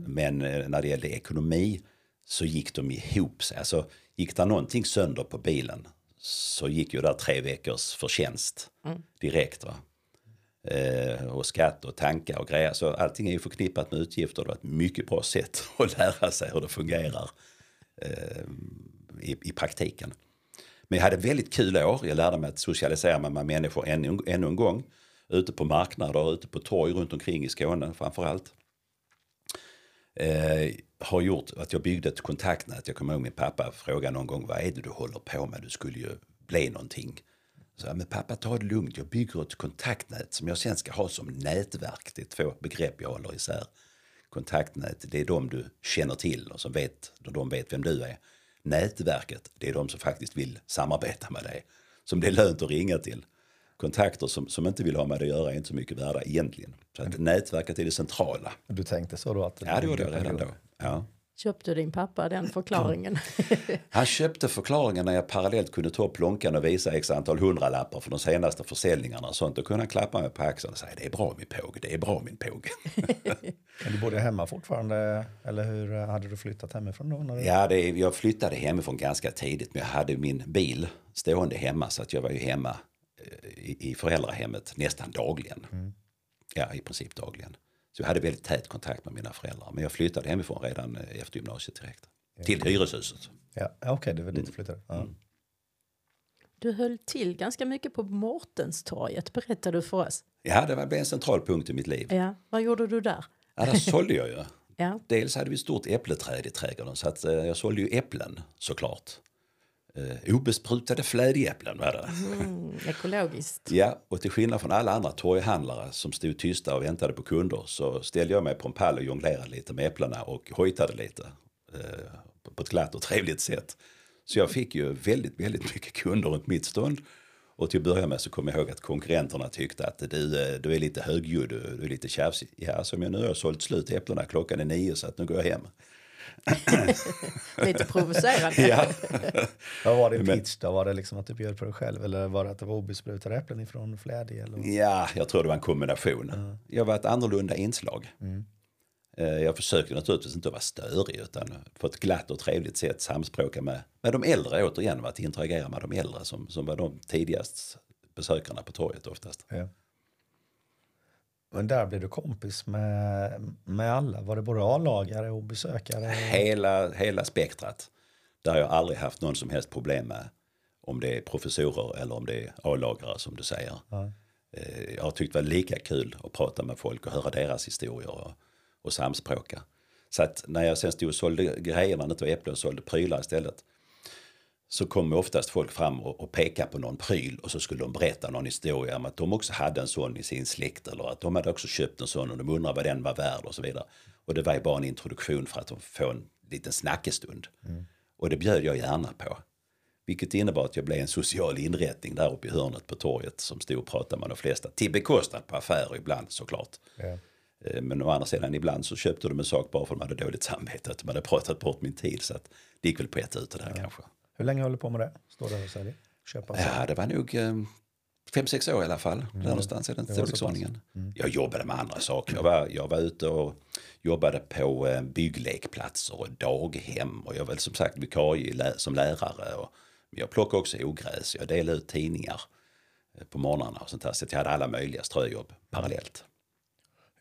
Men eh, när det gällde ekonomi så gick de ihop sig. Alltså, gick det någonting sönder på bilen så gick ju där tre veckors förtjänst direkt. Va? Eh, och skatt och tankar och grejer. Så allting är ju förknippat med utgifter. Det var ett mycket bra sätt *laughs* att lära sig hur det fungerar eh, i, i praktiken. Men jag hade väldigt kul år. Jag lärde mig att socialisera mig med människor ännu, ännu en gång. Ute på marknader, ute på torg runt omkring i Skåne framförallt. eh, har gjort att jag byggde ett kontaktnät. Jag kommer ihåg min pappa frågade någon gång vad är det du håller på med? Du skulle ju bli någonting. Så jag, men pappa ta det lugnt, jag bygger ett kontaktnät som jag sen ska ha som nätverk. Det är två begrepp jag håller isär. Kontaktnät, det är de du känner till och som vet, de vet vem du är. Nätverket, det är de som faktiskt vill samarbeta med dig. Som det är lönt att ringa till. Kontakter som, som inte vill ha med dig att göra är inte så mycket värda egentligen. Så att nätverket är det centrala. Du tänkte så då? Att Ja, det gjorde jag redan då. Ja. Köpte din pappa den förklaringen? *laughs* Han köpte förklaringen när jag parallellt kunde ta upp plånkan och visa x antal hundralappar för de senaste försäljningarna och sånt. Då kunde han klappa mig på axeln och säga det är bra min påg, det är bra min påg. *laughs* Men du bodde hemma fortfarande? Eller hur eh, hade du flyttat hemifrån då? När du... Ja, det, jag flyttade hemifrån ganska tidigt men jag hade min bil stående hemma så att jag var ju hemma eh, i, i föräldrahemmet nästan dagligen. Ja, i princip dagligen. Så jag hade väldigt tät kontakt med mina föräldrar. Men jag flyttade hemifrån redan eh, efter gymnasiet direkt. Till hyreshuset. Ja, ja, Okej, det var dit du flyttade. Ja. Du höll till ganska mycket på Mårtenstorget, berättade du för oss. Ja, det var blev en central punkt i mitt liv. Ja, vad gjorde du där? Ja, där sålde jag ju. *laughs* Ja, Dels hade vi ett stort äppleträd i trädgården så att eh, jag sålde ju äpplen såklart. Eh, obesprutade flädäpplen var det. mm, ekologiskt. Ja, och till skillnad från alla andra torghandlare som stod tysta och väntade på kunder så ställde jag mig på en pall och jonglerade lite med äpplena och hojtade lite eh, på ett glatt och trevligt sätt. Så jag fick ju väldigt, väldigt mycket kunder runt mitt stånd. Och till att börja med så kom jag ihåg att konkurrenterna tyckte att du, eh, du är lite högljudd, du, du är lite tjafsig. Ja, som jag nu har sålt slut äpplena, klockan är nio så att nu går jag hem. *laughs* Lite *laughs* provocerande. Ja. *laughs* Vad var din pitch då? Var det liksom att du bjöd på dig själv? Eller var det att det var obesprutade äpplen ifrån Flädi? Eller? Ja, jag tror det var en kombination. Jag var ett annorlunda inslag. Eh, Jag försökte naturligtvis inte vara störig utan på ett glatt och trevligt sätt samspråka med, med de äldre återigen. Att interagera med de äldre som, som var de tidigast besökarna på torget oftast. Ja. Men där blev du kompis med, med alla? Var det både A-lagare och besökare? Hela, hela spektrat. Där har jag aldrig haft någon som helst problem med om det är professorer eller om det är A-lagare som du säger. Ja. Eh, Jag har tyckt det var lika kul att prata med folk och höra deras historier och, och samspråka. Så att när jag sen stod och sålde grejer när det inte var äpplen och sålde prylar istället. Så kom oftast folk fram och, och pekade på någon pryl och så skulle de berätta någon historia om att de också hade en sån i sin släkt eller att de hade också köpt en sån och de undrar vad den var värd och så vidare. Och det var ju bara en introduktion för att de få en liten snackestund. Och det bjöd jag gärna på. Vilket innebar att jag blev en social inrättning där uppe i hörnet på torget som stod och pratade med de flesta. Till bekostnad på affärer ibland såklart. Eh, Men å andra sidan ibland så köpte de en sak bara för att de hade dåligt samvete. Att de hade pratat bort min tid. Så att det gick väl på ett ut det där kanske. Hur länge höll du på med det? Står där och säljer? Köpa? Ja, det var nog eh, fem, sex år i alla fall. Där någonstans i den Det storleksordningen. Jag jobbade med andra saker. Jag var, jag var ute och jobbade på eh, bygglekplatser och daghem. Och jag var som sagt vikarie lä- som lärare. Och jag plockade också ogräs. Jag delade ut tidningar eh, på morgnarna och sånt där. Så jag hade alla möjliga ströjobb parallellt.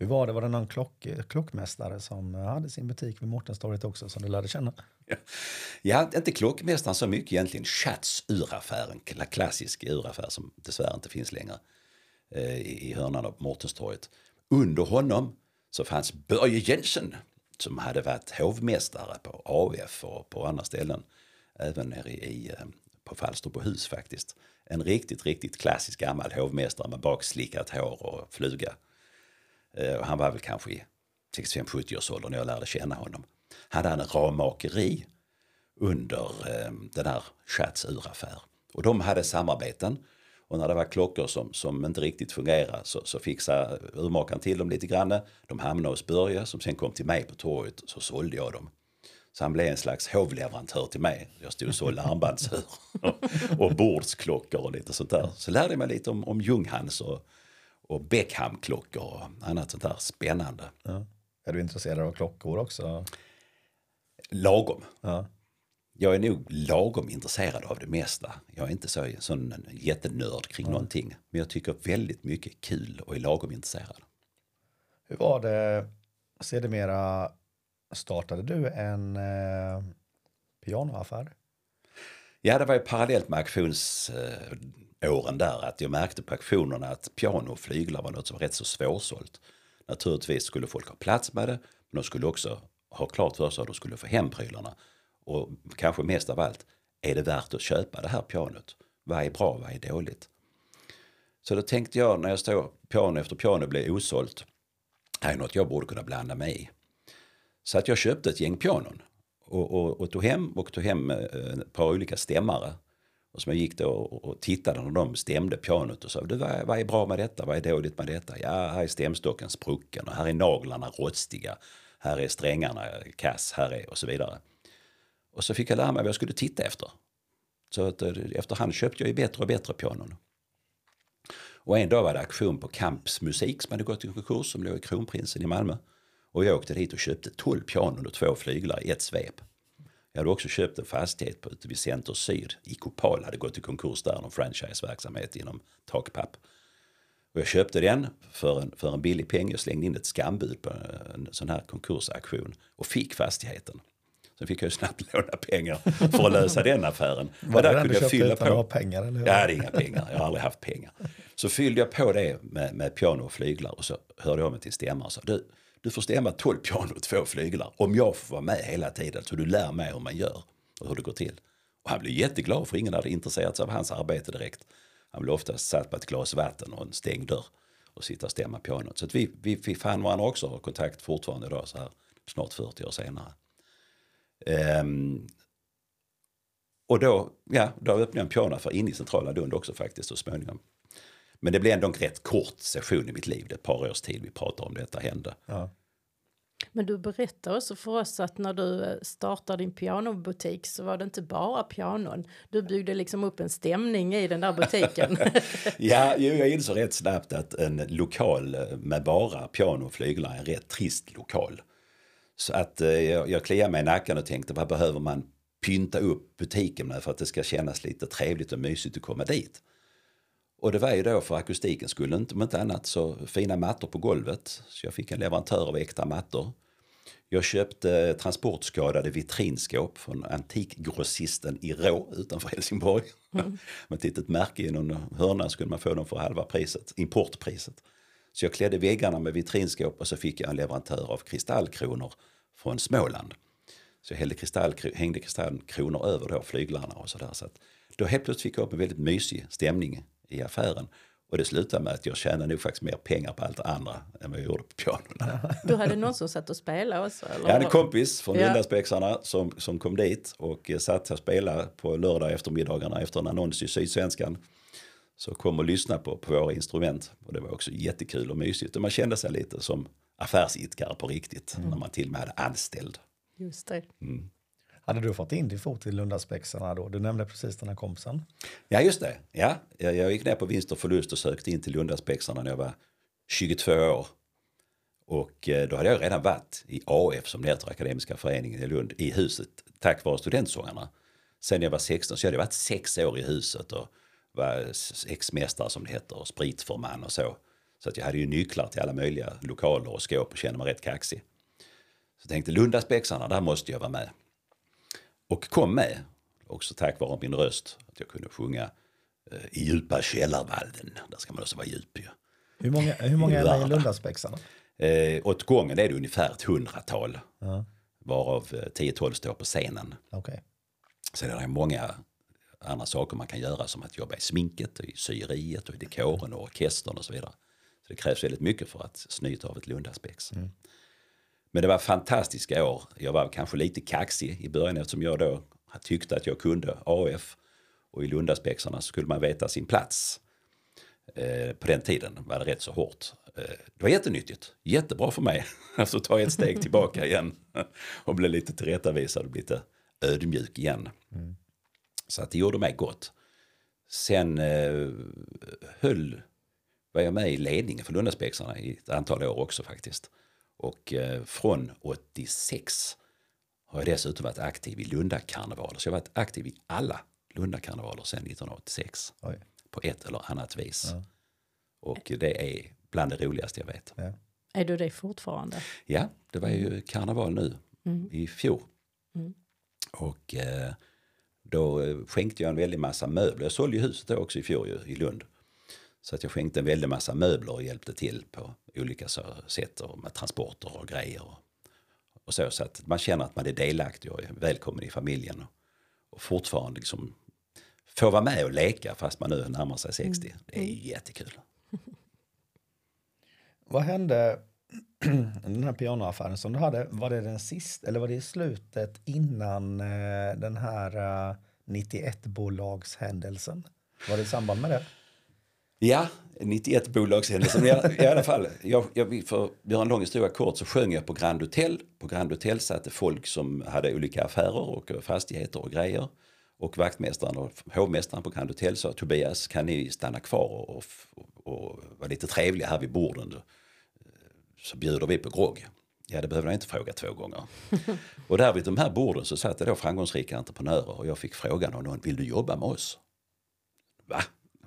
Hur var det? Var det någon klock, klockmästare som hade sin butik vid Mårtenstorget också som du lärde känna? Ja, inte klockmästaren så mycket egentligen. Schatz uraffären, klassisk uraffär som dessvärre inte finns längre eh, i hörnan av Mårtenstorget. Under honom så fanns Börje Jensen som hade varit hovmästare på AF och på andra ställen. Även nere i, eh, på Falsterbohus faktiskt. En riktigt, riktigt klassisk gammal hovmästare med bakslickat hår och fluga. Eh, han var väl kanske i 65-70 års ålder när jag lärde känna honom. Han Hade en rammakeri under eh, den här Schatz uraffär. Och de hade samarbeten. Och när det var klockor som, som inte riktigt fungerade så, så fixade eh, urmakaren till dem lite grann. De hamnade hos Börje som sen kom till mig på torget så sålde jag dem. Så han blev en slags hovleverantör till mig. Jag stod och sålde armbandsur *laughs* och, bordsklockor och lite sånt där. Så lärde jag mig lite om, om Ljunghans och, och Beckham-klockor och annat sånt där spännande. Ja. Är du intresserad av klockor också? Lagom. Ja. Jag är nog lagom intresserad av det mesta. Jag är inte så, sån en jättenörd kring någonting. Men jag tycker väldigt mycket kul och är lagom intresserad. Hur var det sedermera startade du en eh, pianoaffär? Ja, det var ju parallellt med åren där att jag märkte på auktionerna att piano och flyglar var något som var rätt så svårsålt. Naturligtvis skulle folk ha plats med det, men de skulle också ha klart för sig att de skulle få hem prylarna. Och kanske mest av allt, är det värt att köpa det här pianot? Vad är bra, vad är dåligt? Så då tänkte jag när jag står piano efter piano blev osålt, det här är något jag borde kunna blanda mig i. Så att jag köpte ett gäng pianon och, och, och tog hem och tog hem eh, ett par olika stämmare. Och som jag gick då och, tittade när de stämde pianot och sa du, vad, är- vad är bra med detta, vad är dåligt med detta? Ja, här är stämstocken sprucken och här är naglarna rostiga. Här är strängarna kass, här är och så vidare. Och så fick jag lära mig vad jag skulle titta efter. Så att, eh, efterhand köpte jag ju bättre och bättre pianon. Och en dag var det auktion på Kamps musik som hade gått i konkurs som låg i Kronprinsen i Malmö. Och jag åkte dit och köpte 12 pianon och två flyglar i ett svep. Jag hade också köpt en fastighet på ute vid Center Syd i Kopal, hade gått i konkurs där, någon franchiseverksamhet inom takpapp. Och jag köpte den för en, för en billig peng. Jag slängde in ett skambud på en sån här konkursaktion och fick fastigheten. Sen fick jag ju snabbt *laughs* låna pengar för att lösa den affären. Var det där den du jag köpte fylla utan att på. pengar? Eller? Jag hade inga pengar, jag har aldrig haft pengar. Så fyllde jag på det med, med piano och flyglar och så hörde jag mig till stämmaren och sa du, du får stämma 12 piano och två flyglar om jag får vara med hela tiden så du lär mig hur man gör och hur det går till. Och han blev jätteglad för ingen hade intresserat sig av hans arbete direkt. Han blev oftast satt på ett glas vatten och en stängd dörr och sitta och stämma pianot. Så att vi, vi, vi fann varandra också och har kontakt fortfarande idag så här snart 40 år senare. Um, och då, ja, då öppnade jag en pianoaffär inne i centrala Lund också faktiskt så småningom. Men det blev ändå en rätt kort session i mitt liv. Det är ett par års tid vi pratar om detta hände. Ja. Men du berättar också för oss att när du eh, startade din pianobutik så var det inte bara pianon. Du byggde liksom upp en stämning i den där butiken. *laughs* *laughs* Ja, jag insåg rätt snabbt att en lokal eh, med bara piano och flyglar är en rätt trist lokal. Så att eh, jag, jag kliade mig i nacken och tänkte vad behöver man pynta upp butiken med för att det ska kännas lite trevligt och mysigt att komma dit. Och det var ju då för akustiken skulle inte, om inte annat så fina mattor på golvet. Så jag fick en leverantör av äkta mattor. Jag köpte transportskadade vitrinskåp från antikgrossisten i Rå utanför Helsingborg. *laughs* Med ett litet märke i någon hörna skulle man få dem för halva priset, importpriset. Så jag klädde väggarna med vitrinskåp och så fick jag en leverantör av kristallkronor från Småland. Så jag hällde kristall, hängde kristallkronor över då flyglarna och sådär. Så att då helt plötsligt fick jag upp en väldigt mysig stämning i affären. Och det slutade med att jag tjänade nog faktiskt mer pengar på allt andra än vad jag gjorde på pianorna. Du hade någon som satt och spelade också? Eller? Jag hade en kompis från Ja. Lundaspexarna som, som kom dit och eh, satt och spelade på lördag eftermiddagarna efter en annons i Sydsvenskan. Så kom och lyssnade på, på våra instrument och det var också jättekul och mysigt. Och man kände sig lite som affärsidkare på riktigt när man till och med hade anställd. Just det. Hade du fått in din fot i Lundaspexarna då? Du nämnde precis den här kompisen. Ja, just det. Ja, jag, jag gick ner på vinst och förlust och sökte in till Lundaspexarna när jag var 22 år. Och eh, då hade jag redan varit i AF som leder Akademiska föreningen i Lund i huset tack vare studentsångarna. Sen jag var 16 så hade jag varit sex år i huset och var sexmästare som det heter och spritförman och så. Så att jag hade ju nycklar till alla möjliga lokaler och skåp och kände mig rätt kaxig. Så jag tänkte Lundaspexarna, där måste jag vara med. Och kom med, också tack vare min röst, att jag kunde sjunga eh, i djupa källarvalden. Där ska man också vara djup ju. Hur många, hur många är med i. Lundaspexarna? Eh, åt gången är det ungefär ett hundratal. Ja. Varav eh, 10-12 står på scenen. Okej. Sen är det många andra saker man kan göra som att jobba i sminket, och i syeriet, och i dekoren och orkestern och så vidare. Så det krävs väldigt mycket för att snyta av ett Lundaspex. Men det var fantastiska år. Jag var kanske lite kaxig i början eftersom jag då tyckte att jag kunde AF. Och i Lundaspexarna skulle man veta sin plats. Eh, på den tiden var det rätt så hårt. Eh, det var jättenyttigt. Jättebra för mig *laughs* att ta ett steg tillbaka igen. *laughs* Och bli lite tillrättavisad och bli lite ödmjuk igen. Så att det gjorde mig gott. Sen eh, höll, var jag med i ledningen för Lundaspexarna i ett antal år också faktiskt. Och eh, från 86 har jag dessutom varit aktiv i Lundakarnevaler. Så jag har varit aktiv i alla Lundakarnevaler sedan 1986. Oj. På ett eller annat vis. Och det är bland det roligaste jag vet. Ja. Är du det fortfarande? Ja, det var ju karneval nu i fjol. Och eh, då skänkte jag en väldig massa möbler. Jag sålde ju huset då också i fjol ju, i Lund. Så att jag skänkte en väldig massa möbler och hjälpte till på olika sätt och med transporter och grejer. Och, och så, så att man känner att man är delaktig och är välkommen i familjen. Och, och fortfarande liksom få vara med och leka fast man nu närmar sig 60. Det är jättekul. *laughs* Vad hände *clears throat* den här pianoaffären som du hade? Var det den sista eller var det i slutet innan eh, den här eh, 91-bolagshändelsen? Var det i samband med det? Ja, 91 bolagshändelsen. I, I alla fall, jag, jag, för att göra en lång historia kort så sjöng jag på Grand Hotel. På Grand Hotel satt det folk som hade olika affärer och fastigheter och grejer. Och vaktmästaren och hovmästaren på Grand Hotel sa Tobias kan ni stanna kvar och, och, och vara lite trevliga här vid borden så bjuder vi på grogg. Ja, det behövde jag inte fråga två gånger. *laughs* och där vid de här borden så satt det då framgångsrika entreprenörer och jag fick frågan av någon, vill du jobba med oss? Va?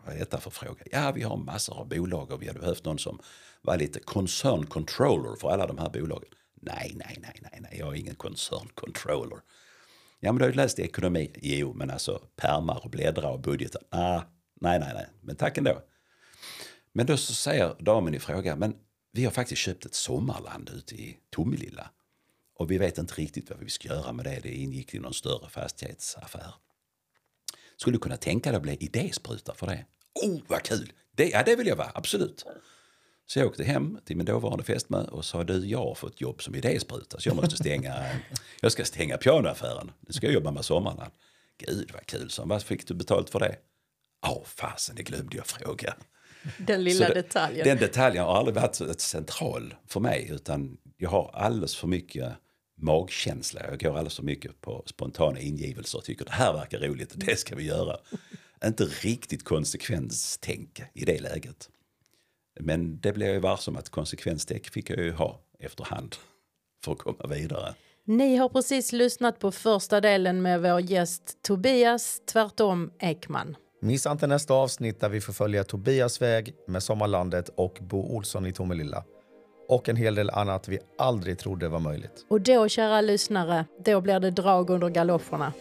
Vad är detta för fråga? Ja, vi har massor av bolag och vi hade behövt någon som var lite concern controller för alla de här bolagen. Nej, nej, nej, nej, nej, jag är ingen concern controller. Ja, men du har ju läst ekonomi. Jo, men alltså pärmar och bläddra och budgetar. Ah, nej, nej, nej, men tack ändå. Men då så säger damen i fråga, men vi har faktiskt köpt ett sommarland ute i Tomelilla. Och vi vet inte riktigt vad vi ska göra med det. Det ingick i någon större fastighetsaffär. Skulle du kunna tänka dig att bli idéspruta för det? Oh, vad kul! Det, ja, det vill jag vara, absolut. Så jag åkte hem till min dåvarande fästmö och sa du, jag har fått jobb som idéspruta så jag måste stänga, *laughs* jag ska stänga pianoaffären. Nu ska jag jobba med sommarland. Gud vad kul, så vad fick du betalt för det? Åh, fasen, det glömde jag fråga. Den lilla det- detaljen. Den detaljen har aldrig varit så central för mig utan jag har alldeles för mycket magkänsla. Jag går alldeles för mycket på spontana ingivelser och tycker det här verkar roligt, det ska vi göra. *laughs* Inte riktigt konsekvenstänk i det läget. Men det blev jag ju varse om att konsekvenstänk fick jag ju ha efterhand för att komma vidare. Ni har precis lyssnat på första delen med vår gäst Tobias Tvärtom Ekman. Missa inte nästa avsnitt där vi får följa Tobias väg med Sommarlandet och Bo Olsson i Tomelilla. Och en hel del annat vi aldrig trodde var möjligt. Och då, kära lyssnare, då blir det drag under galoscherna.